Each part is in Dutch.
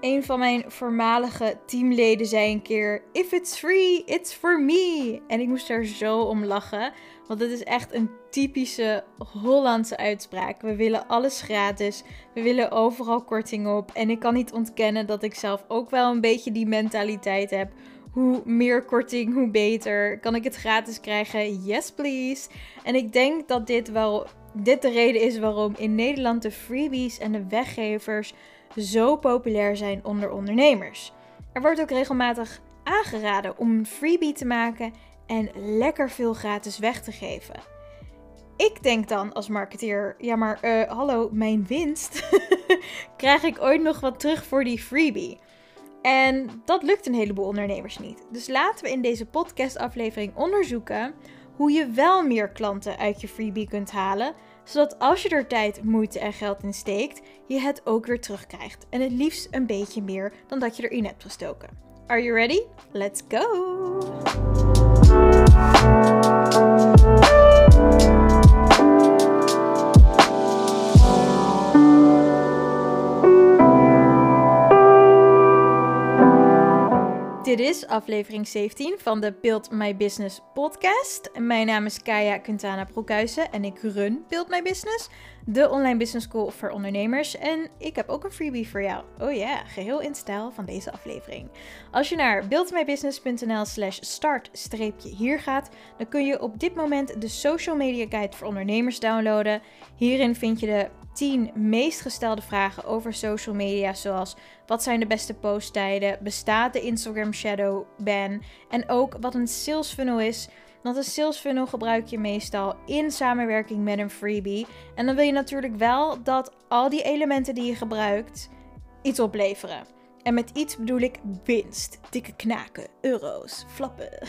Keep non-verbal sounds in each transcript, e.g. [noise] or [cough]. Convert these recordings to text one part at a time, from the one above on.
Een van mijn voormalige teamleden zei een keer: If it's free, it's for me. En ik moest er zo om lachen. Want het is echt een typische Hollandse uitspraak. We willen alles gratis. We willen overal korting op. En ik kan niet ontkennen dat ik zelf ook wel een beetje die mentaliteit heb. Hoe meer korting, hoe beter. Kan ik het gratis krijgen? Yes, please. En ik denk dat dit wel dit de reden is waarom in Nederland de freebies en de weggevers zo populair zijn onder ondernemers. Er wordt ook regelmatig aangeraden om een freebie te maken en lekker veel gratis weg te geven. Ik denk dan als marketeer, ja maar uh, hallo, mijn winst. [laughs] Krijg ik ooit nog wat terug voor die freebie? En dat lukt een heleboel ondernemers niet. Dus laten we in deze podcastaflevering onderzoeken hoe je wel meer klanten uit je freebie kunt halen, zodat als je er tijd, moeite en geld in steekt, je het ook weer terugkrijgt. En het liefst een beetje meer dan dat je erin hebt gestoken. Are you ready? Let's go! Dit is aflevering 17 van de Build My Business podcast. Mijn naam is Kaya Quintana Broekhuizen en ik run Build My Business, de online business school voor ondernemers. En ik heb ook een freebie voor jou. Oh ja, geheel in stijl van deze aflevering. Als je naar buildmybusiness.nl slash start-hier gaat, dan kun je op dit moment de social media guide voor ondernemers downloaden. Hierin vind je de 10 meest gestelde vragen over social media, zoals wat zijn de beste posttijden, bestaat de Instagram shadow ban en ook wat een sales funnel is. Want een sales funnel gebruik je meestal in samenwerking met een freebie. En dan wil je natuurlijk wel dat al die elementen die je gebruikt iets opleveren. En met iets bedoel ik winst, dikke knaken, euro's, flappen. [laughs]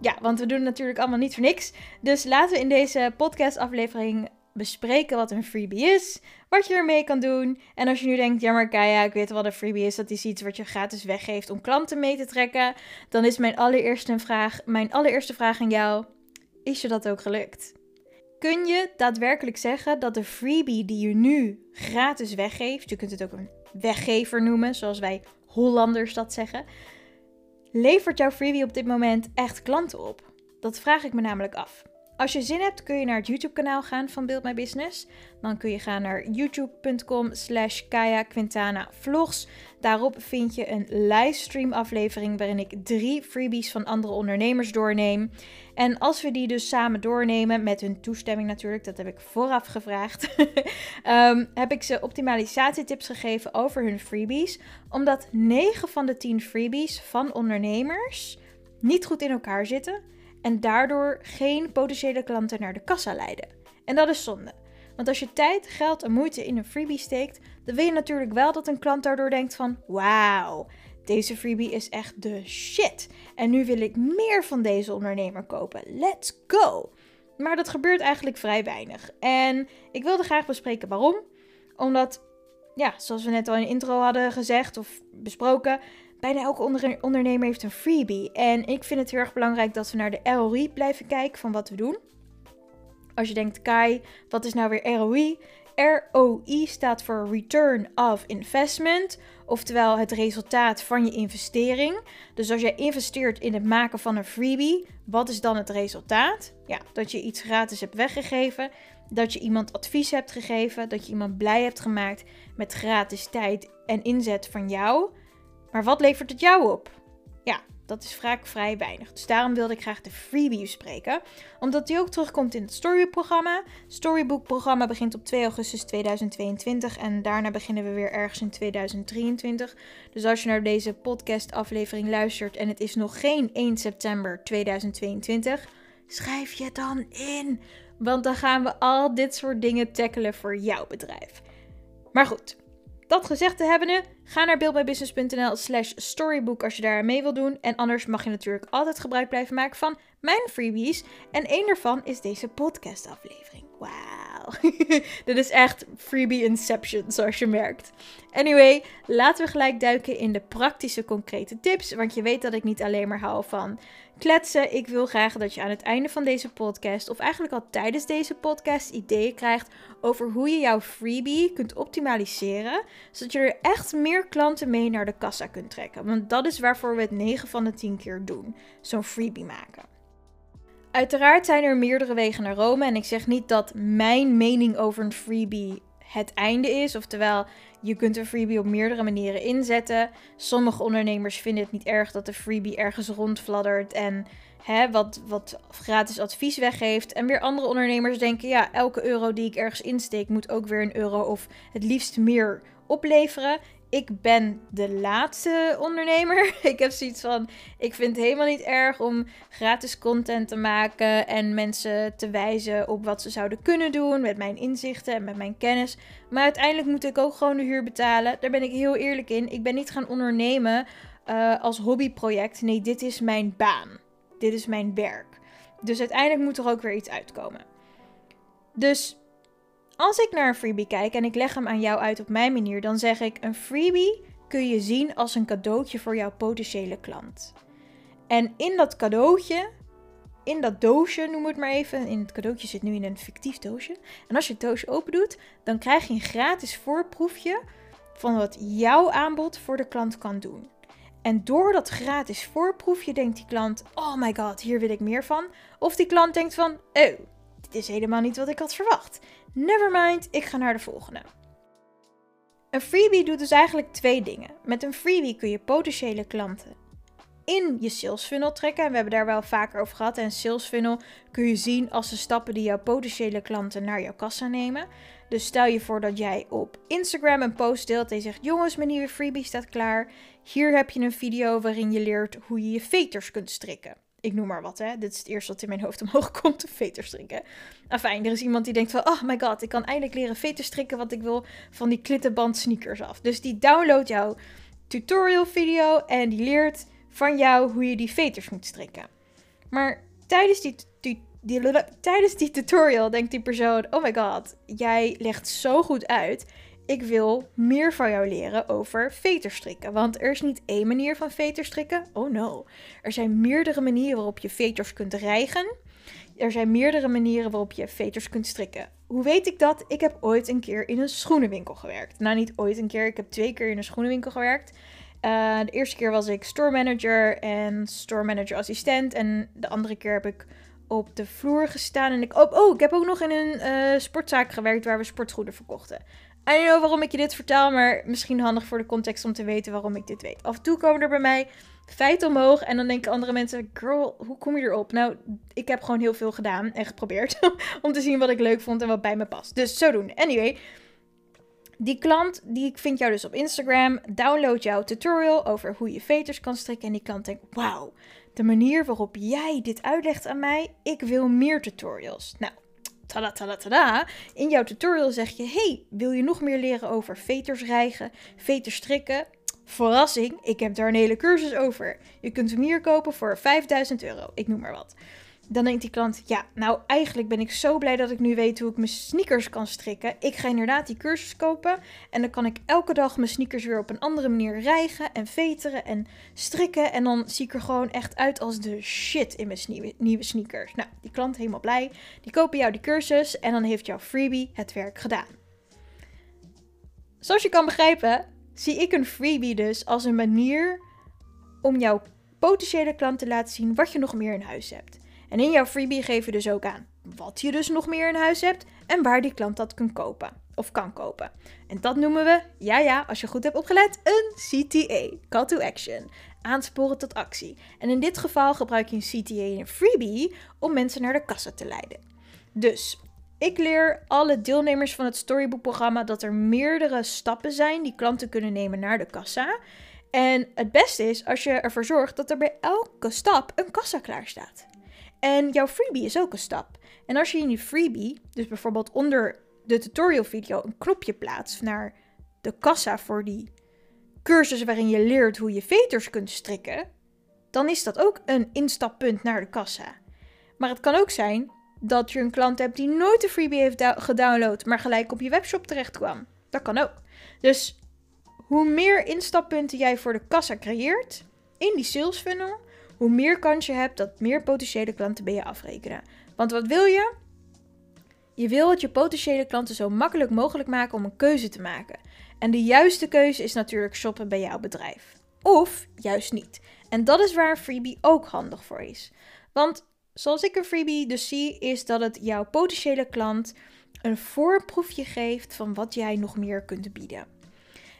ja, want we doen natuurlijk allemaal niet voor niks. Dus laten we in deze podcast-aflevering bespreken wat een freebie is, wat je ermee kan doen. En als je nu denkt, ja maar Kaya, ik weet wat een freebie is, dat is iets wat je gratis weggeeft om klanten mee te trekken, dan is mijn allereerste vraag, mijn allereerste vraag aan jou, is je dat ook gelukt? Kun je daadwerkelijk zeggen dat de freebie die je nu gratis weggeeft, je kunt het ook een weggever noemen, zoals wij Hollanders dat zeggen, levert jouw freebie op dit moment echt klanten op? Dat vraag ik me namelijk af. Als je zin hebt, kun je naar het YouTube-kanaal gaan van Build My Business. Dan kun je gaan naar youtube.com slash Kaya Quintana Vlogs. Daarop vind je een livestream aflevering waarin ik drie freebies van andere ondernemers doorneem. En als we die dus samen doornemen, met hun toestemming natuurlijk, dat heb ik vooraf gevraagd, [laughs] ehm, heb ik ze optimalisatietips gegeven over hun freebies. Omdat 9 van de 10 freebies van ondernemers niet goed in elkaar zitten en daardoor geen potentiële klanten naar de kassa leiden. En dat is zonde. Want als je tijd, geld en moeite in een freebie steekt, dan wil je natuurlijk wel dat een klant daardoor denkt van wauw, deze freebie is echt de shit. En nu wil ik meer van deze ondernemer kopen. Let's go! Maar dat gebeurt eigenlijk vrij weinig. En ik wilde graag bespreken waarom. Omdat, ja, zoals we net al in de intro hadden gezegd of besproken, bijna elke ondernemer heeft een freebie. En ik vind het heel erg belangrijk dat we naar de ROI blijven kijken van wat we doen. Als je denkt, Kai, wat is nou weer ROI? ROI staat voor Return of Investment, oftewel het resultaat van je investering. Dus als jij investeert in het maken van een freebie, wat is dan het resultaat? Ja, dat je iets gratis hebt weggegeven, dat je iemand advies hebt gegeven, dat je iemand blij hebt gemaakt met gratis tijd en inzet van jou. Maar wat levert het jou op? Ja, dat is vaak vrij weinig. Dus daarom wilde ik graag de freebie bespreken. Omdat die ook terugkomt in het Storybook-programma. Storybook-programma begint op 2 augustus 2022. En daarna beginnen we weer ergens in 2023. Dus als je naar deze podcast-aflevering luistert en het is nog geen 1 september 2022, schrijf je dan in. Want dan gaan we al dit soort dingen tackelen voor jouw bedrijf. Maar goed, dat gezegd te hebben, ga naar buildmybusiness.nl slash storybook als je daar mee wil doen. En anders mag je natuurlijk altijd gebruik blijven maken van mijn freebies. En één daarvan is deze podcast aflevering. Wauw. wauw. [laughs] Dit is echt freebie inception, zoals je merkt. Anyway, laten we gelijk duiken in de praktische, concrete tips. Want je weet dat ik niet alleen maar hou van kletsen. Ik wil graag dat je aan het einde van deze podcast, of eigenlijk al tijdens deze podcast, ideeën krijgt over hoe je jouw freebie kunt optimaliseren. Zodat je er echt meer klanten mee naar de kassa kunt trekken. Want dat is waarvoor we het 9 van de 10 keer doen: zo'n freebie maken. Uiteraard zijn er meerdere wegen naar Rome. En ik zeg niet dat mijn mening over een freebie het einde is. Oftewel, je kunt een freebie op meerdere manieren inzetten. Sommige ondernemers vinden het niet erg dat de freebie ergens rondfladdert en hè, wat, wat gratis advies weggeeft. En weer andere ondernemers denken, ja, elke euro die ik ergens insteek moet ook weer een euro of het liefst meer opleveren ik ben de laatste ondernemer. [laughs] Ik heb zoiets van: ik vind het helemaal niet erg om gratis content te maken en mensen te wijzen op wat ze zouden kunnen doen met mijn inzichten en met mijn kennis. Maar uiteindelijk moet ik ook gewoon de huur betalen. Daar ben ik heel eerlijk in. Ik ben niet gaan ondernemen uh, als hobbyproject. Nee, dit is mijn baan. Dit is mijn werk. Dus uiteindelijk moet er ook weer iets uitkomen. Dus als ik naar een freebie kijk en ik leg hem aan jou uit op mijn manier, dan zeg ik: een freebie kun je zien als een cadeautje voor jouw potentiële klant. En in dat cadeautje, in dat doosje, noem het maar even. In het cadeautje zit nu in een fictief doosje. En als je het doosje open doet, dan krijg je een gratis voorproefje van wat jouw aanbod voor de klant kan doen. En door dat gratis voorproefje denkt die klant: Oh my god, hier wil ik meer van. Of die klant denkt van: Oh, dit is helemaal niet wat ik had verwacht. Nevermind, ik ga naar de volgende. Een freebie doet dus eigenlijk twee dingen. Met een freebie kun je potentiële klanten in je sales funnel trekken. En we hebben daar wel vaker over gehad. En sales funnel kun je zien als de stappen die jouw potentiële klanten naar jouw kassa nemen. Dus stel je voor dat jij op Instagram een post deelt en je zegt: Jongens, mijn nieuwe freebie staat klaar. Hier heb je een video waarin je leert hoe je je veters kunt strikken ik noem maar wat, hè. Dit is het eerste wat in mijn hoofd omhoog [laughs] komt, veterstrikken. Enfin, er is iemand die denkt van, oh my god, ik kan eindelijk leren veterstrikken, want ik wil van die klittenband sneakers af. Dus die downloadt jouw tutorial video en die leert van jou hoe je die veters moet strikken. Maar tijdens die, die, die, tijdens die tutorial denkt die persoon, oh my god, jij legt zo goed uit ik wil meer van jou leren over veterstrikken. Want er is niet één manier van veterstrikken. Oh no. Er zijn meerdere manieren waarop je veters kunt rijgen. Er zijn meerdere manieren waarop je veters kunt strikken. Hoe weet ik dat? Ik heb ooit een keer in een schoenenwinkel gewerkt. Nou, niet ooit een keer. Ik heb twee keer in een schoenenwinkel gewerkt. Uh, de eerste keer was ik store manager en store manager assistent. En de andere keer heb ik op de vloer gestaan. En ik, oh, oh ik heb ook nog in een uh, sportzaak gewerkt waar we sportschoenen verkochten. I don't know waarom ik je dit vertel, maar misschien handig voor de context om te weten waarom ik dit weet. Af en toe komen er bij mij feiten omhoog en dan denken andere mensen, girl, hoe kom je erop? Nou, ik heb gewoon heel veel gedaan en geprobeerd [laughs] om te zien wat ik leuk vond en wat bij me past. Dus zo doen. Anyway, die klant, die vindt jou dus op Instagram, download jouw tutorial over hoe je veters kan strikken en die klant denkt, wauw, de manier waarop jij dit uitlegt aan mij, ik wil meer tutorials. Nou, tada tada tada, in jouw tutorial zeg je: Hey, wil je nog meer leren over veters rijgen, veters strikken? Verrassing, ik heb daar een hele cursus over. Je kunt hem hier kopen voor 5000 euro, ik noem maar wat. Dan denkt die klant, ja, nou eigenlijk ben ik zo blij dat ik nu weet hoe ik mijn sneakers kan strikken. Ik ga inderdaad die cursus kopen en dan kan ik elke dag mijn sneakers weer op een andere manier rijgen en veteren en strikken. En dan zie ik er gewoon echt uit als de shit in mijn nieuwe sneakers. Nou, die klant helemaal blij. Die kopen jou die cursus en dan heeft jouw freebie het werk gedaan. Zoals je kan begrijpen, zie ik een freebie dus als een manier om jouw potentiële klant te laten zien wat je nog meer in huis hebt. En in jouw freebie geef je dus ook aan wat je dus nog meer in huis hebt en waar die klant dat kan kopen of kan kopen. En dat noemen we, ja ja, als je goed hebt opgelet, een CTA, Call to Action, aansporen tot actie. En in dit geval gebruik je een CTA in een freebie om mensen naar de kassa te leiden. Dus ik leer alle deelnemers van het Storybook-programma dat er meerdere stappen zijn die klanten kunnen nemen naar de kassa. En het beste is als je ervoor zorgt dat er bij elke stap een kassa klaar staat. En jouw freebie is ook een stap. En als je in die freebie, dus bijvoorbeeld onder de tutorial video, een knopje plaatst naar de kassa voor die cursus waarin je leert hoe je veters kunt strikken, dan is dat ook een instappunt naar de kassa. Maar het kan ook zijn dat je een klant hebt die nooit een freebie heeft gedownload, maar gelijk op je webshop terecht kwam. Dat kan ook. Dus hoe meer instappunten jij voor de kassa creëert in die sales funnel, hoe meer kans je hebt dat meer potentiële klanten bij je afrekenen. Want wat wil je? Je wil het je potentiële klanten zo makkelijk mogelijk maken om een keuze te maken. En de juiste keuze is natuurlijk shoppen bij jouw bedrijf. Of juist niet. En dat is waar freebie ook handig voor is. Want zoals ik een freebie dus zie, is dat het jouw potentiële klant een voorproefje geeft van wat jij nog meer kunt bieden.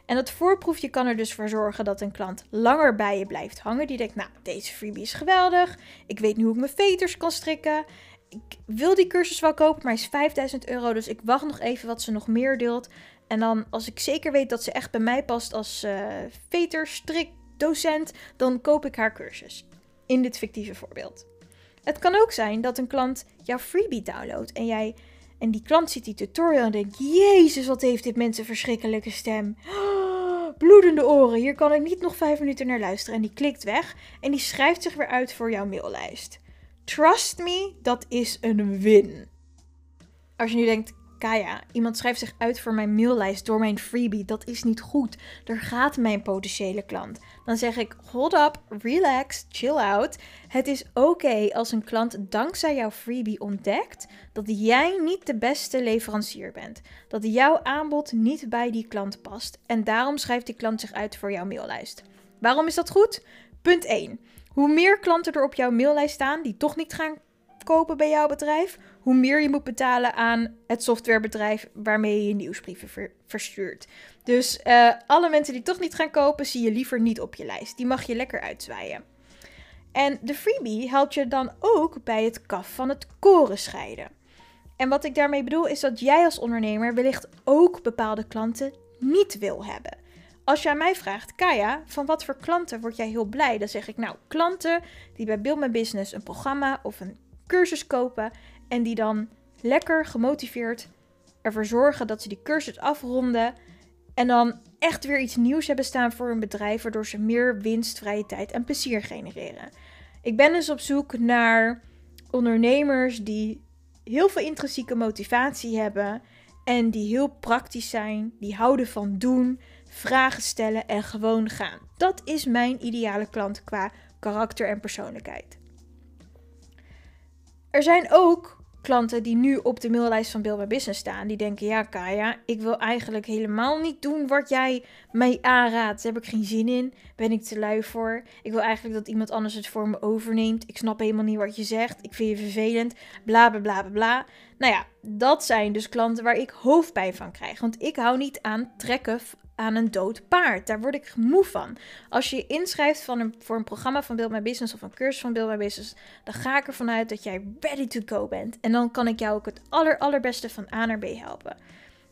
En dat voorproefje kan er dus voor zorgen dat een klant langer bij je blijft hangen. Die denkt, nou, deze freebie is geweldig. Ik weet nu hoe ik mijn veters kan strikken. Ik wil die cursus wel kopen, maar hij is 5000 euro. Dus ik wacht nog even wat ze nog meer deelt. En dan, als ik zeker weet dat ze echt bij mij past als uh, veterstrikdocent, dan koop ik haar cursus. In dit fictieve voorbeeld. Het kan ook zijn dat een klant jouw freebie downloadt en jij en die klant ziet die tutorial en denkt: Jezus, wat heeft dit mensen verschrikkelijke stem. [gasps] bloedende oren, hier kan ik niet nog vijf minuten naar luisteren. En die klikt weg en die schrijft zich weer uit voor jouw maillijst. Trust me, dat is een win. Als je nu denkt, Kaya, iemand schrijft zich uit voor mijn maillijst door mijn freebie. Dat is niet goed. Er gaat mijn potentiële klant. Dan zeg ik: hold up, relax, chill out. Het is oké als een klant dankzij jouw freebie ontdekt dat jij niet de beste leverancier bent. Dat jouw aanbod niet bij die klant past. En daarom schrijft die klant zich uit voor jouw maillijst. Waarom is dat goed? Punt 1. Hoe meer klanten er op jouw maillijst staan die toch niet gaan kopen bij jouw bedrijf, hoe meer je moet betalen aan het softwarebedrijf waarmee je je nieuwsbrieven verstuurt. Dus uh, alle mensen die toch niet gaan kopen, zie je liever niet op je lijst. Die mag je lekker uitzwaaien. En de freebie helpt je dan ook bij het kaf van het koren scheiden. En wat ik daarmee bedoel is dat jij als ondernemer wellicht ook bepaalde klanten niet wil hebben. Als je aan mij vraagt, Kaya, van wat voor klanten word jij heel blij? Dan zeg ik, nou, klanten die bij Build My Business een programma of een cursus kopen en die dan lekker gemotiveerd ervoor zorgen dat ze die cursus afronden en dan echt weer iets nieuws hebben staan voor hun bedrijf, waardoor ze meer winst, vrije tijd en plezier genereren. Ik ben dus op zoek naar ondernemers die heel veel intrinsieke motivatie hebben en die heel praktisch zijn, die houden van doen, vragen stellen en gewoon gaan. Dat is mijn ideale klant qua karakter en persoonlijkheid. Er zijn ook klanten die nu op de maillijst van Build My Business staan. Die denken, ja Kaya, ik wil eigenlijk helemaal niet doen wat jij mij aanraadt. Daar heb ik geen zin in. Ben ik te lui voor. Ik wil eigenlijk dat iemand anders het voor me overneemt. Ik snap helemaal niet wat je zegt. Ik vind je vervelend. Bla bla bla bla. Nou ja, dat zijn dus klanten waar ik hoofdpijn van krijg. Want ik hou niet aan trekken aan een dood paard. Daar word ik moe van. Als je je inschrijft een, voor een programma van Build My Business of een cursus van Build My Business, dan ga ik ervan uit dat jij ready to go bent. En dan kan ik jou ook het aller, allerbeste van A naar B helpen.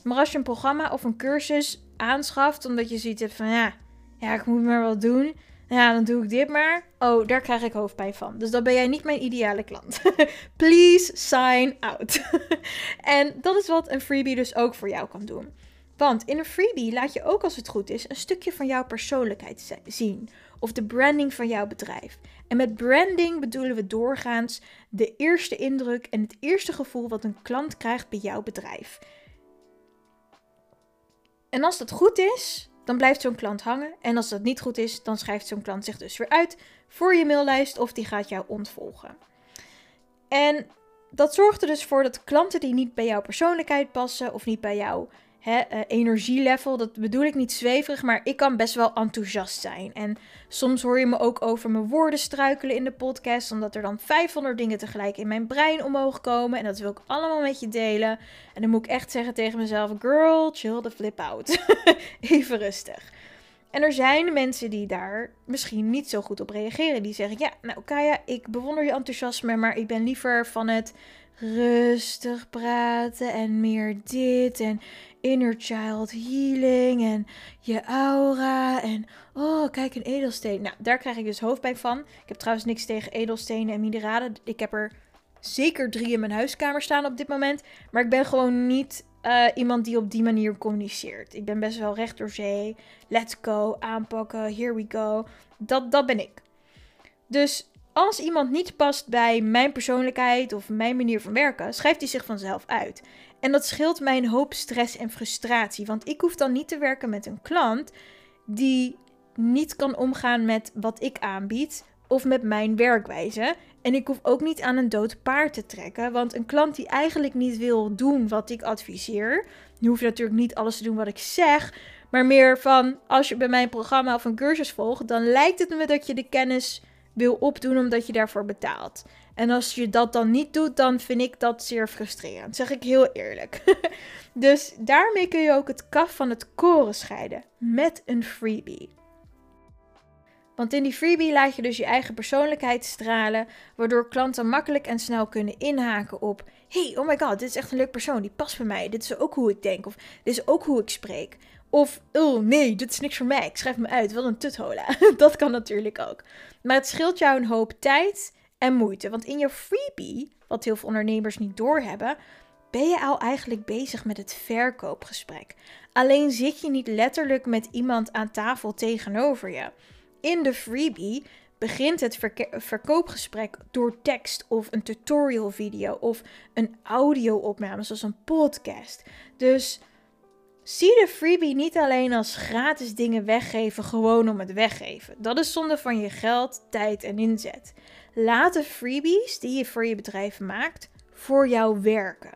Maar als je een programma of een cursus aanschaft omdat je ziet van ja, ja, ik moet maar wat doen. Ja, dan doe ik dit maar. Oh, daar krijg ik hoofdpijn van. Dus dan ben jij niet mijn ideale klant. [laughs] Please sign out. [laughs] en dat is wat een freebie dus ook voor jou kan doen. Want in een freebie laat je ook als het goed is een stukje van jouw persoonlijkheid zien. Of de branding van jouw bedrijf. En met branding bedoelen we doorgaans de eerste indruk en het eerste gevoel wat een klant krijgt bij jouw bedrijf. En als dat goed is, dan blijft zo'n klant hangen. En als dat niet goed is, dan schrijft zo'n klant zich dus weer uit voor je maillijst of die gaat jou ontvolgen. En dat zorgt er dus voor dat klanten die niet bij jouw persoonlijkheid passen of niet bij jouw hè, uh, energielevel. Dat bedoel ik niet zweverig, maar ik kan best wel enthousiast zijn. En soms hoor je me ook over mijn woorden struikelen in de podcast, omdat er dan 500 dingen tegelijk in mijn brein omhoog komen. En dat wil ik allemaal met je delen. En dan moet ik echt zeggen tegen mezelf: girl, chill the flip out. [laughs] Even rustig. En er zijn mensen die daar misschien niet zo goed op reageren. Die zeggen: Ja, nou Kaya, ik bewonder je enthousiasme, maar ik ben liever van het rustig praten en meer dit en inner child healing en je aura en oh kijk een edelsteen. Nou, daar krijg ik dus hoofdpijn van. Ik heb trouwens niks tegen edelstenen en mineralen. Ik heb er zeker drie in mijn huiskamer staan op dit moment, maar ik ben gewoon niet uh, iemand die op die manier communiceert. Ik ben best wel recht door zee. Let's go, aanpakken, here we go. Dat, dat ben ik. Dus Als iemand niet past bij mijn persoonlijkheid of mijn manier van werken, schrijft hij zich vanzelf uit. En dat scheelt mij een hoop stress en frustratie. Want ik hoef dan niet te werken met een klant die niet kan omgaan met wat ik aanbied of met mijn werkwijze. En ik hoef ook niet aan een dood paard te trekken. Want een klant die eigenlijk niet wil doen wat ik adviseer. Nu hoef je natuurlijk niet alles te doen wat ik zeg. Maar meer van als je bij mijn programma of een cursus volgt, dan lijkt het me dat je de kennis wil opdoen omdat je daarvoor betaalt. En als je dat dan niet doet, dan vind ik dat zeer frustrerend. Zeg ik heel eerlijk. [laughs] dus daarmee kun je ook het kaf van het koren scheiden. Met een freebie. Want in die freebie laat je dus je eigen persoonlijkheid stralen, waardoor klanten makkelijk en snel kunnen inhaken op: hey, oh my god, dit is echt een leuk persoon, die past bij mij. Dit is ook hoe ik denk, of dit is ook hoe ik spreek. Of, oh nee, dit is niks voor mij, ik schrijf me uit, wat een tuthola. [laughs] dat kan natuurlijk ook. Maar het scheelt jou een hoop tijd en moeite. Want in je freebie, wat heel veel ondernemers niet doorhebben, ben je al eigenlijk bezig met het verkoopgesprek. Alleen zit je niet letterlijk met iemand aan tafel tegenover je. In de freebie begint het verkoopgesprek door tekst of een tutorial video of een audio-opname zoals een podcast. Dus zie de freebie niet alleen als gratis dingen weggeven gewoon om het weggeven. Dat is zonde van je geld, tijd en inzet. Laat de freebies die je voor je bedrijf maakt voor jou werken.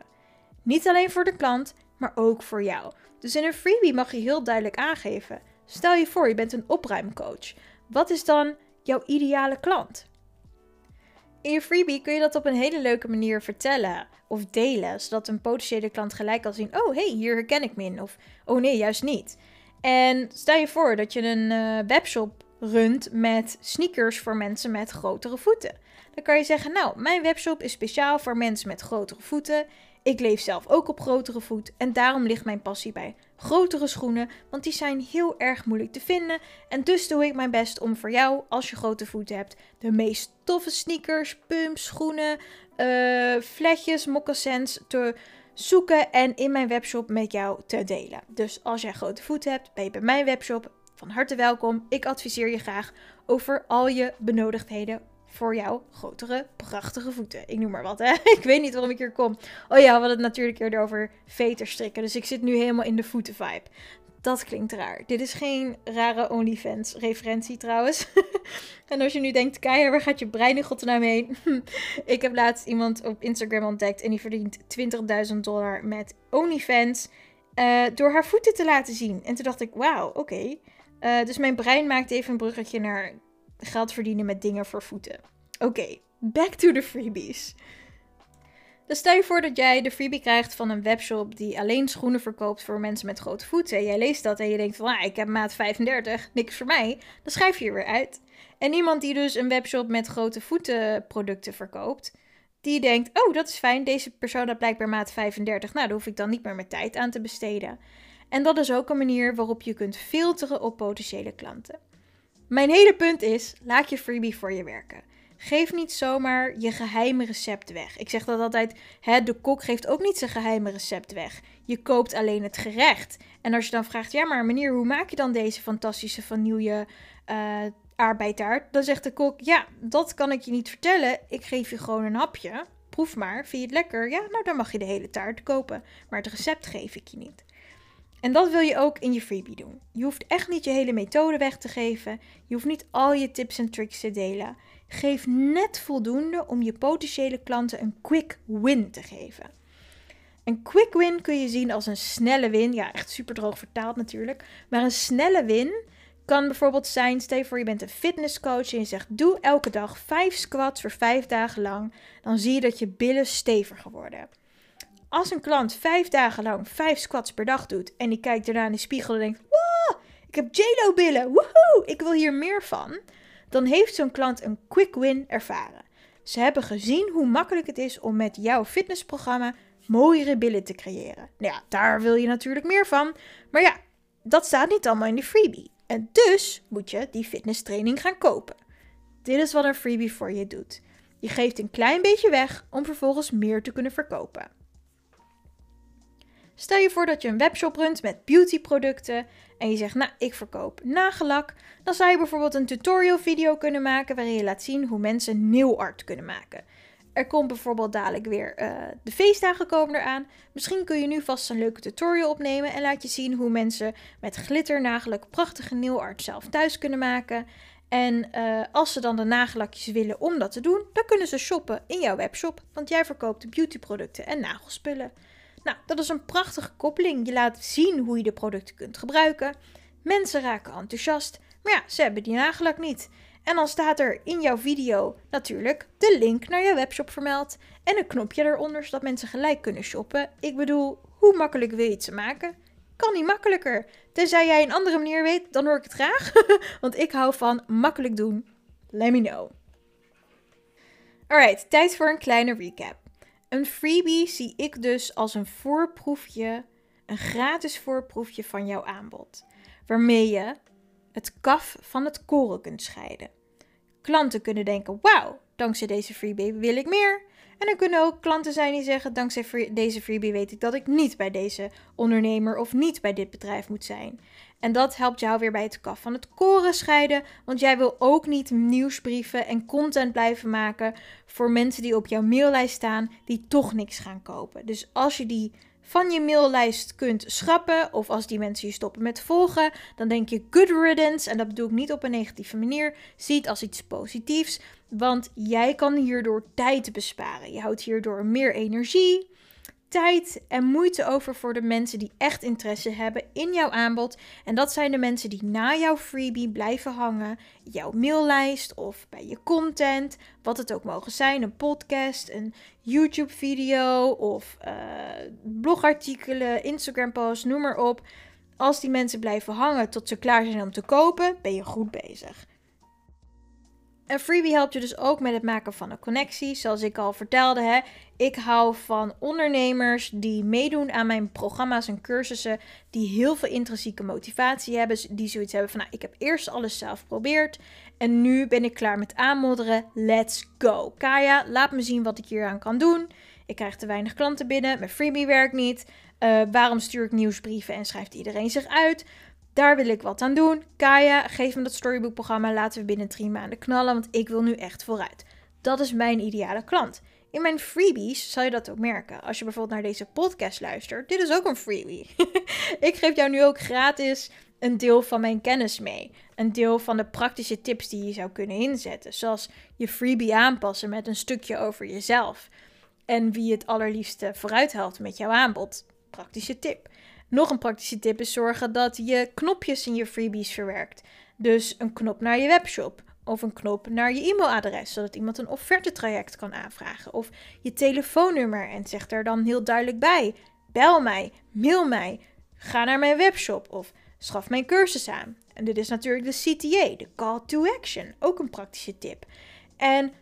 Niet alleen voor de klant, maar ook voor jou. Dus in een freebie mag je heel duidelijk aangeven. Stel je voor, je bent een opruimcoach. Wat is dan jouw ideale klant? In je freebie kun je dat op een hele leuke manier vertellen of delen, zodat een potentiële klant gelijk kan zien: oh hey, hier herken ik me in. Of oh nee, juist niet. En stel je voor dat je een uh, webshop runt met sneakers voor mensen met grotere voeten. Dan kan je zeggen: Nou, mijn webshop is speciaal voor mensen met grotere voeten. Ik leef zelf ook op grotere voet en daarom ligt mijn passie bij grotere schoenen, want die zijn heel erg moeilijk te vinden. En dus doe ik mijn best om voor jou, als je grote voeten hebt, de meest toffe sneakers, pumps, schoenen, uh, fletjes, moccasins te zoeken en in mijn webshop met jou te delen. Dus als jij grote voeten hebt, ben je bij mijn webshop van harte welkom. Ik adviseer je graag over al je benodigdheden voor jouw grotere, prachtige voeten. Ik noem maar wat, hè. [laughs] Ik weet niet waarom ik hier kom. Oh ja, we hadden het natuurlijk eerder over veterstrikken. Dus ik zit nu helemaal in de voeten vibe. Dat klinkt raar. Dit is geen rare OnlyFans referentie trouwens. [laughs] en als je nu denkt, Kaya, waar gaat je brein in godsnaam heen? [laughs] ik heb laatst iemand op Instagram ontdekt en die verdient 20.000 dollar met OnlyFans. Uh, door haar voeten te laten zien. En toen dacht ik, wauw, oké. Eh, dus mijn brein maakt even een bruggetje naar geld verdienen met dingen voor voeten. Oké, back to the freebies. Dus stel je voor dat jij de freebie krijgt van een webshop die alleen schoenen verkoopt voor mensen met grote voeten. Jij leest dat en je denkt van, ah, ik heb maat 35, niks voor mij. Dan schrijf je er weer uit. En iemand die dus een webshop met grote voeten producten verkoopt, die denkt, oh, dat is fijn, deze persoon had blijkbaar maat 35. Nou, daar hoef ik dan niet meer mijn tijd aan te besteden. En dat is ook een manier waarop je kunt filteren op potentiële klanten. Mijn hele punt is: laat je freebie voor je werken. Geef niet zomaar je geheime recept weg. Ik zeg dat altijd: hè, de kok geeft ook niet zijn geheime recept weg. Je koopt alleen het gerecht. En als je dan vraagt: ja, maar meneer, hoe maak je dan deze fantastische vanille uh, aardbeitaart? Dan zegt de kok: ja, dat kan ik je niet vertellen. Ik geef je gewoon een hapje. Proef maar. Vind je het lekker? Ja, nou dan mag je de hele taart kopen. Maar het recept geef ik je niet. En dat wil je ook in je freebie doen. Je hoeft echt niet je hele methode weg te geven. Je hoeft niet al je tips en tricks te delen. Geef net voldoende om je potentiële klanten een quick win te geven. Een quick win kun je zien als een snelle win. Ja, echt super droog vertaald natuurlijk. Maar een snelle win kan bijvoorbeeld zijn: stel je voor je bent een fitnesscoach en je zegt: doe elke dag 5 squats voor 5 dagen lang. Dan zie je dat je billen steviger worden. Als een klant vijf dagen lang vijf squats per dag doet en die kijkt daarna in de spiegel en denkt: Wow, ik heb JLo billen, woehoe, ik wil hier meer van. Dan heeft zo'n klant een quick win ervaren. Ze hebben gezien hoe makkelijk het is om met jouw fitnessprogramma mooiere billen te creëren. Nou ja, daar wil je natuurlijk meer van. Maar ja, dat staat niet allemaal in de freebie. En dus moet je die fitnesstraining gaan kopen. Dit is wat een freebie voor je doet. Je geeft een klein beetje weg om vervolgens meer te kunnen verkopen. Stel je voor dat je een webshop runt met beautyproducten en je zegt, nou, ik verkoop nagellak. Dan zou je bijvoorbeeld een tutorial video kunnen maken waarin je laat zien hoe mensen nail art kunnen maken. Er komt bijvoorbeeld dadelijk weer uh, de feestdagen komen eraan. Misschien kun je nu vast een leuke tutorial opnemen en laat je zien hoe mensen met glitter nagellak prachtige nail art zelf thuis kunnen maken. En uh, als ze dan de nagellakjes willen om dat te doen, dan kunnen ze shoppen in jouw webshop, want jij verkoopt beautyproducten en nagelspullen. Nou, dat is een prachtige koppeling. Je laat zien hoe je de producten kunt gebruiken. Mensen raken enthousiast, maar ja, ze hebben die nagellak niet. En dan staat er in jouw video natuurlijk de link naar je webshop vermeld en een knopje eronder zodat mensen gelijk kunnen shoppen. Ik bedoel, hoe makkelijk wil je het ze maken? Kan niet makkelijker. Tenzij jij een andere manier weet, dan hoor ik het graag. [laughs] Want ik hou van makkelijk doen. Let me know. Alright, tijd voor een kleine recap. Een freebie zie ik dus als een voorproefje, een gratis voorproefje van jouw aanbod. Waarmee je het kaf van het koren kunt scheiden. Klanten kunnen denken: wauw, dankzij deze freebie wil ik meer. En er kunnen ook klanten zijn die zeggen: dankzij deze freebie weet ik dat ik niet bij deze ondernemer of niet bij dit bedrijf moet zijn. En dat helpt jou weer bij het kaf van het koren scheiden, want jij wil ook niet nieuwsbrieven en content blijven maken voor mensen die op jouw maillijst staan die toch niks gaan kopen. Dus als je die van je maillijst kunt schrappen. Of als die mensen je stoppen met volgen, dan denk je good riddance. En dat bedoel ik niet op een negatieve manier. Zie het als iets positiefs. Want jij kan hierdoor tijd besparen. Je houdt hierdoor meer energie tijd en moeite over voor de mensen die echt interesse hebben in jouw aanbod. En dat zijn de mensen die na jouw freebie blijven hangen, jouw maillijst of bij je content, wat het ook mogen zijn, een podcast, een YouTube-video of uh, blogartikelen, Instagram-posts, noem maar op. Als die mensen blijven hangen tot ze klaar zijn om te kopen, ben je goed bezig. En Freebie helpt je dus ook met het maken van een connectie. Zoals ik al vertelde, hè, ik hou van ondernemers die meedoen aan mijn programma's en cursussen. Die heel veel intrinsieke motivatie hebben. Die zoiets hebben van, nou, ik heb eerst alles zelf geprobeerd. En nu ben ik klaar met aanmodderen. Let's go. Kaya, laat me zien wat ik hier aan kan doen. Ik krijg te weinig klanten binnen. Mijn freebie werkt niet. Uh, waarom stuur ik nieuwsbrieven en schrijft iedereen zich uit? Daar wil ik wat aan doen. Kaya, geef me dat storybook-programma. Laten we binnen drie maanden knallen, want ik wil nu echt vooruit. Dat is mijn ideale klant. In mijn freebies zal je dat ook merken. Als je bijvoorbeeld naar deze podcast luistert, dit is ook een freebie. [laughs] ik geef jou nu ook gratis een deel van mijn kennis mee. Een deel van de praktische tips die je zou kunnen inzetten. Zoals je freebie aanpassen met een stukje over jezelf. En wie het allerliefste vooruit helpt met jouw aanbod. Praktische tip. Nog een praktische tip is zorgen dat je knopjes in je freebies verwerkt. Dus een knop naar je webshop of een knop naar je e-mailadres, zodat iemand een offertetraject kan aanvragen. Of je telefoonnummer en zeg er dan heel duidelijk bij: bel mij, mail mij, ga naar mijn webshop of schaf mijn cursus aan. En dit is natuurlijk de CTA, de Call to Action, ook een praktische tip. En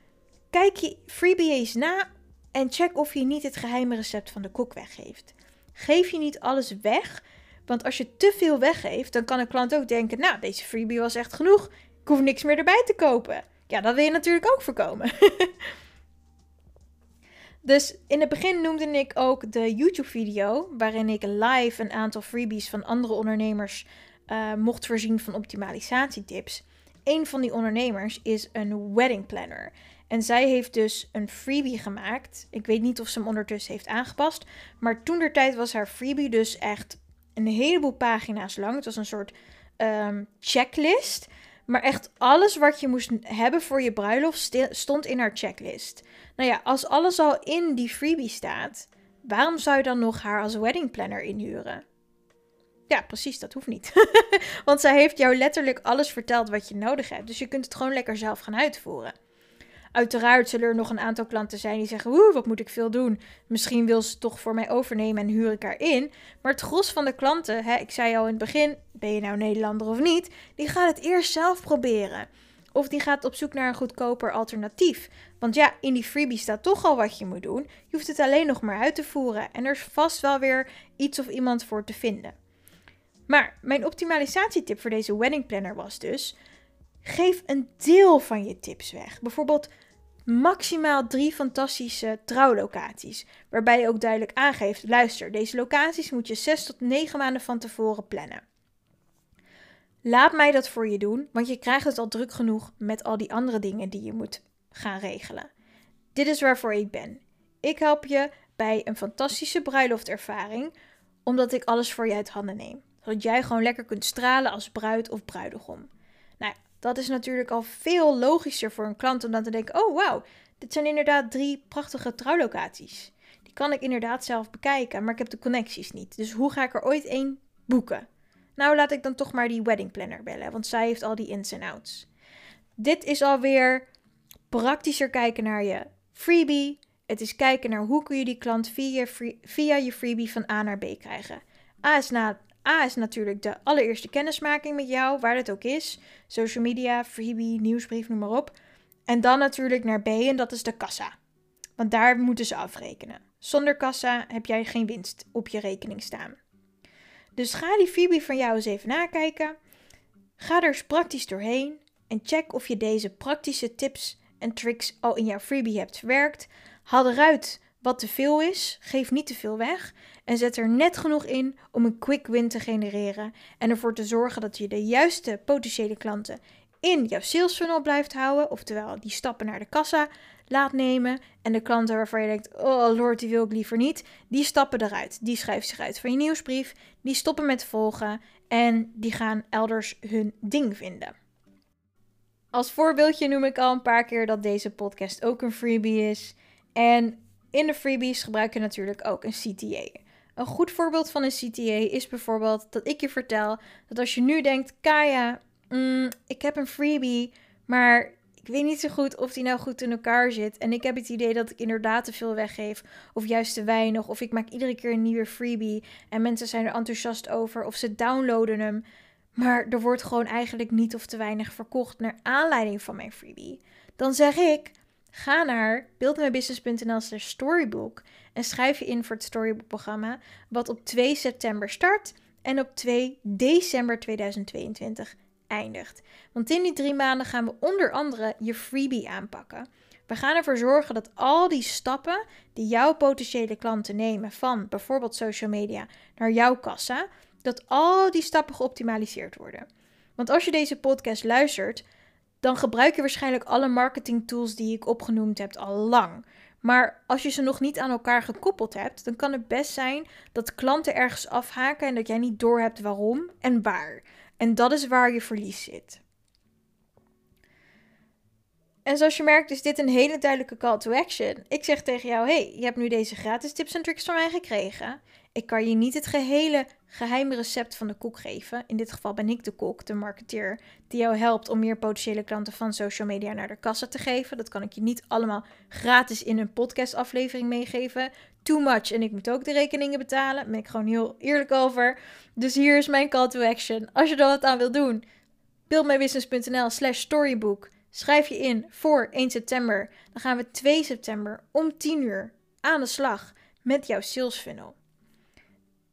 kijk je freebies na en check of je niet het geheime recept van de kok weggeeft geef je niet alles weg. Want als je te veel weggeeft, dan kan een klant ook denken: Nou, deze freebie was echt genoeg. Ik hoef niks meer erbij te kopen. Ja, dat wil je natuurlijk ook voorkomen. [laughs] dus in het begin noemde ik ook de YouTube-video, waarin ik live een aantal freebies van andere ondernemers uh, mocht voorzien van optimalisatietips. Een van die ondernemers is een wedding planner. En zij heeft dus een freebie gemaakt. Ik weet niet of ze hem ondertussen heeft aangepast. Maar toen der tijd was haar freebie dus echt een heleboel pagina's lang. Het was een soort um, checklist. Maar echt alles wat je moest hebben voor je bruiloft stond in haar checklist. Nou ja, als alles al in die freebie staat, waarom zou je dan nog haar als wedding planner inhuren? Ja, precies, dat hoeft niet. [laughs] Want zij heeft jou letterlijk alles verteld wat je nodig hebt. Dus je kunt het gewoon lekker zelf gaan uitvoeren. Uiteraard zullen er nog een aantal klanten zijn die zeggen: Oeh, wat moet ik veel doen? Misschien wil ze toch voor mij overnemen en huur ik haar in. Maar het gros van de klanten, hè, ik zei al in het begin: ben je nou Nederlander of niet? Die gaat het eerst zelf proberen. Of die gaat op zoek naar een goedkoper alternatief. Want ja, in die freebie staat toch al wat je moet doen. Je hoeft het alleen nog maar uit te voeren. En er is vast wel weer iets of iemand voor te vinden. Maar mijn optimalisatietip voor deze wedding planner was dus: geef een deel van je tips weg. Bijvoorbeeld maximaal drie fantastische trouwlocaties. Waarbij je ook duidelijk aangeeft: luister, deze locaties moet je zes tot negen maanden van tevoren plannen. Laat mij dat voor je doen, want je krijgt het al druk genoeg met al die andere dingen die je moet gaan regelen. Dit is waarvoor ik ben. Ik help je bij een fantastische bruiloftervaring, omdat ik alles voor je uit handen neem. Zodat jij gewoon lekker kunt stralen als bruid of bruidegom. Nou, dat is natuurlijk al veel logischer voor een klant om dan te denken: oh wauw, dit zijn inderdaad drie prachtige trouwlocaties. Die kan ik inderdaad zelf bekijken, maar ik heb de connecties niet. Dus hoe ga ik er ooit één boeken? Nou, laat ik dan toch maar die wedding planner bellen, want zij heeft al die ins en outs. Dit is alweer praktischer kijken naar je freebie. Het is kijken naar hoe kun je die klant via, via je freebie van A naar B krijgen. A is, na, A is natuurlijk de allereerste kennismaking met jou, waar het ook is. Social media, freebie, nieuwsbrief, noem maar op. En dan natuurlijk naar B en dat is de kassa. Want daar moeten ze afrekenen. Zonder kassa heb jij geen winst op je rekening staan. Dus ga die freebie van jou eens even nakijken. Ga er eens praktisch doorheen en check of je deze praktische tips en tricks al in jouw freebie hebt verwerkt. Haal eruit wat te veel is, geef niet te veel weg en zet er net genoeg in om een quick win te genereren en ervoor te zorgen dat je de juiste potentiële klanten in jouw sales funnel blijft houden, oftewel die stappen naar de kassa laat nemen en de klanten waarvan je denkt, oh lord, die wil ik liever niet, die stappen eruit. Die schrijven zich uit van je nieuwsbrief, die stoppen met volgen en die gaan elders hun ding vinden. Als voorbeeldje noem ik al een paar keer dat deze podcast ook een freebie is. En in de freebies gebruik je natuurlijk ook een CTA. Een goed voorbeeld van een CTA is bijvoorbeeld dat ik je vertel dat als je nu denkt, Kaya, mm, ik heb een freebie, maar ik weet niet zo goed of die nou goed in elkaar zit. En ik heb het idee dat ik inderdaad te veel weggeef, of juist te weinig, of ik maak iedere keer een nieuwe freebie en mensen zijn er enthousiast over, of ze downloaden hem. Maar er wordt gewoon eigenlijk niet of te weinig verkocht naar aanleiding van mijn freebie. Dan zeg ik, Ga naar buildmybusiness.nl slash storybook en schrijf je in voor het Storybook programma wat op 2 september start en op 2 december 2022 eindigt. Want in die drie maanden gaan we onder andere je freebie aanpakken. We gaan ervoor zorgen dat al die stappen die jouw potentiële klanten nemen van bijvoorbeeld social media naar jouw kassa, dat al die stappen geoptimaliseerd worden. Want als je deze podcast luistert, dan gebruik je waarschijnlijk alle marketing tools die ik opgenoemd heb al lang. Maar als je ze nog niet aan elkaar gekoppeld hebt, dan kan het best zijn dat klanten ergens afhaken en dat jij niet doorhebt waarom en waar. En dat is waar je verlies zit. En zoals je merkt is dit een hele duidelijke call to action. Ik zeg tegen jou, hey, je hebt nu deze gratis tips en tricks van mij gekregen. Ik kan je niet het gehele geheime recept van de koek geven. In dit geval ben ik de kok, de marketeer, die jou helpt om meer potentiële klanten van social media naar de kassa te geven. Dat kan ik je niet allemaal gratis in een podcastaflevering meegeven. Too much en ik moet ook de rekeningen betalen. Daar ben ik gewoon heel eerlijk over. Dus hier is mijn call to action. Als je er wat aan wil doen, buildmybusiness.nl slash storybook. Schrijf je in voor 1 september. Dan gaan we 2 september om 10 uur aan de slag met jouw sales funnel.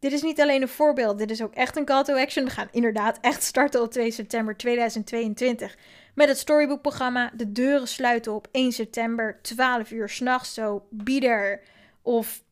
Dit is niet alleen een voorbeeld, dit is ook echt een call to action. We gaan inderdaad echt starten op 2 september 2022 met het Storybook-programma. De deuren sluiten op 1 september, 12 uur s'nachts. Zo, bieder of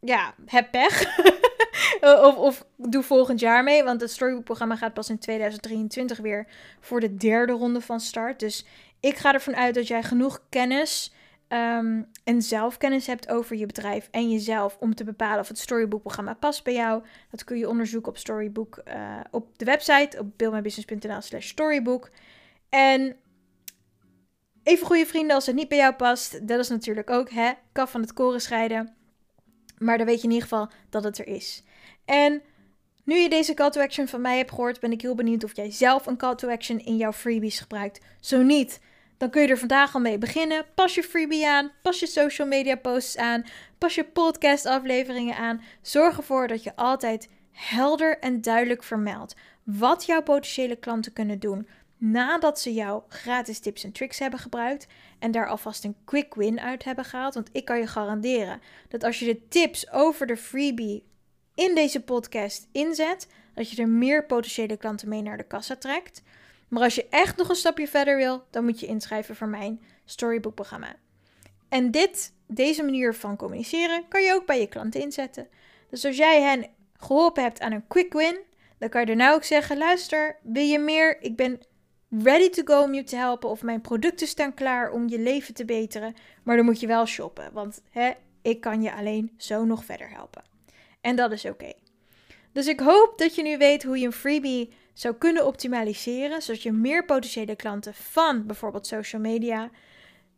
ja, heb pech. [laughs] of, of doe volgend jaar mee, want het Storybook-programma gaat pas in 2023 weer voor de derde ronde van start. Dus ik ga ervan uit dat jij genoeg kennis um, en zelfkennis hebt over je bedrijf en jezelf om te bepalen of het Storybook-programma past bij jou. Dat kun je onderzoeken op Storybook uh, op de website op buildmybusiness.nl/slash storybook. En even goede vrienden als het niet bij jou past, dat is natuurlijk ook hè, kaf van het koren scheiden. Maar dan weet je in ieder geval dat het er is. En nu je deze call to action van mij hebt gehoord, ben ik heel benieuwd of jij zelf een call to action in jouw freebies gebruikt. Zo niet, dan kun je er vandaag al mee beginnen. Pas je freebie aan, pas je social media posts aan, pas je podcast afleveringen aan. Zorg ervoor dat je altijd helder en duidelijk vermeldt wat jouw potentiële klanten kunnen doen nadat ze jouw gratis tips en tricks hebben gebruikt en daar alvast een quick win uit hebben gehaald. Want ik kan je garanderen dat als je de tips over de freebie in deze podcast inzet, dat je er meer potentiële klanten mee naar de kassa trekt. Maar als je echt nog een stapje verder wil, dan moet je inschrijven voor mijn Storybook programma. En dit, deze manier van communiceren kan je ook bij je klanten inzetten. Dus als jij hen geholpen hebt aan een quick win, dan kan je er nou ook zeggen: luister, wil je meer? Ik ben ready to go om je te helpen. Of mijn producten staan klaar om je leven te beteren. Maar dan moet je wel shoppen. Want hè, ik kan je alleen zo nog verder helpen. En dat is oké. Dus ik hoop dat je nu weet hoe je een freebie zou kunnen optimaliseren. Zodat je meer potentiële klanten van bijvoorbeeld social media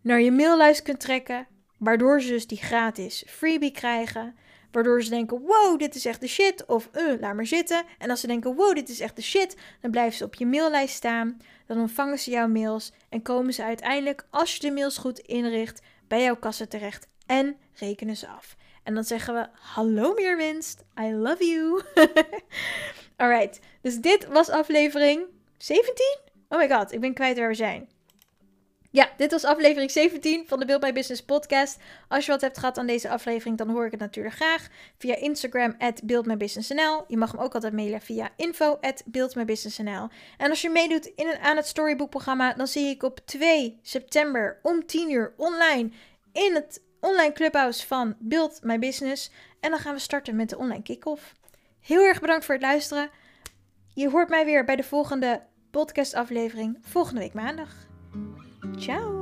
naar je maillijst kunt trekken. Waardoor ze dus die gratis freebie krijgen. Waardoor ze denken, wow, dit is echt de shit. Of, uh, laat maar zitten. En als ze denken, wow, dit is echt de shit. Dan blijven ze op je maillijst staan. Dan ontvangen ze jouw mails. En komen ze uiteindelijk, als je de mails goed inricht, bij jouw kassa terecht. En rekenen ze af. En dan zeggen we, hallo meer winst. I love you. [laughs] Alright, dus dit was aflevering 17? Oh my god, ik ben kwijt waar we zijn. Ja, dit was aflevering 17 van de Build My Business podcast. Als je wat hebt gehad aan deze aflevering, dan hoor ik het natuurlijk graag. Via Instagram, at buildmybusinessnl. Je mag me ook altijd mailen via info. En als je meedoet in een, aan het Storybook programma, dan zie ik op 2 september om 10 uur online in het online clubhouse van Build My Business. En dan gaan we starten met de online kick-off. Heel erg bedankt voor het luisteren. Je hoort mij weer bij de volgende podcast aflevering volgende week maandag. Ciao!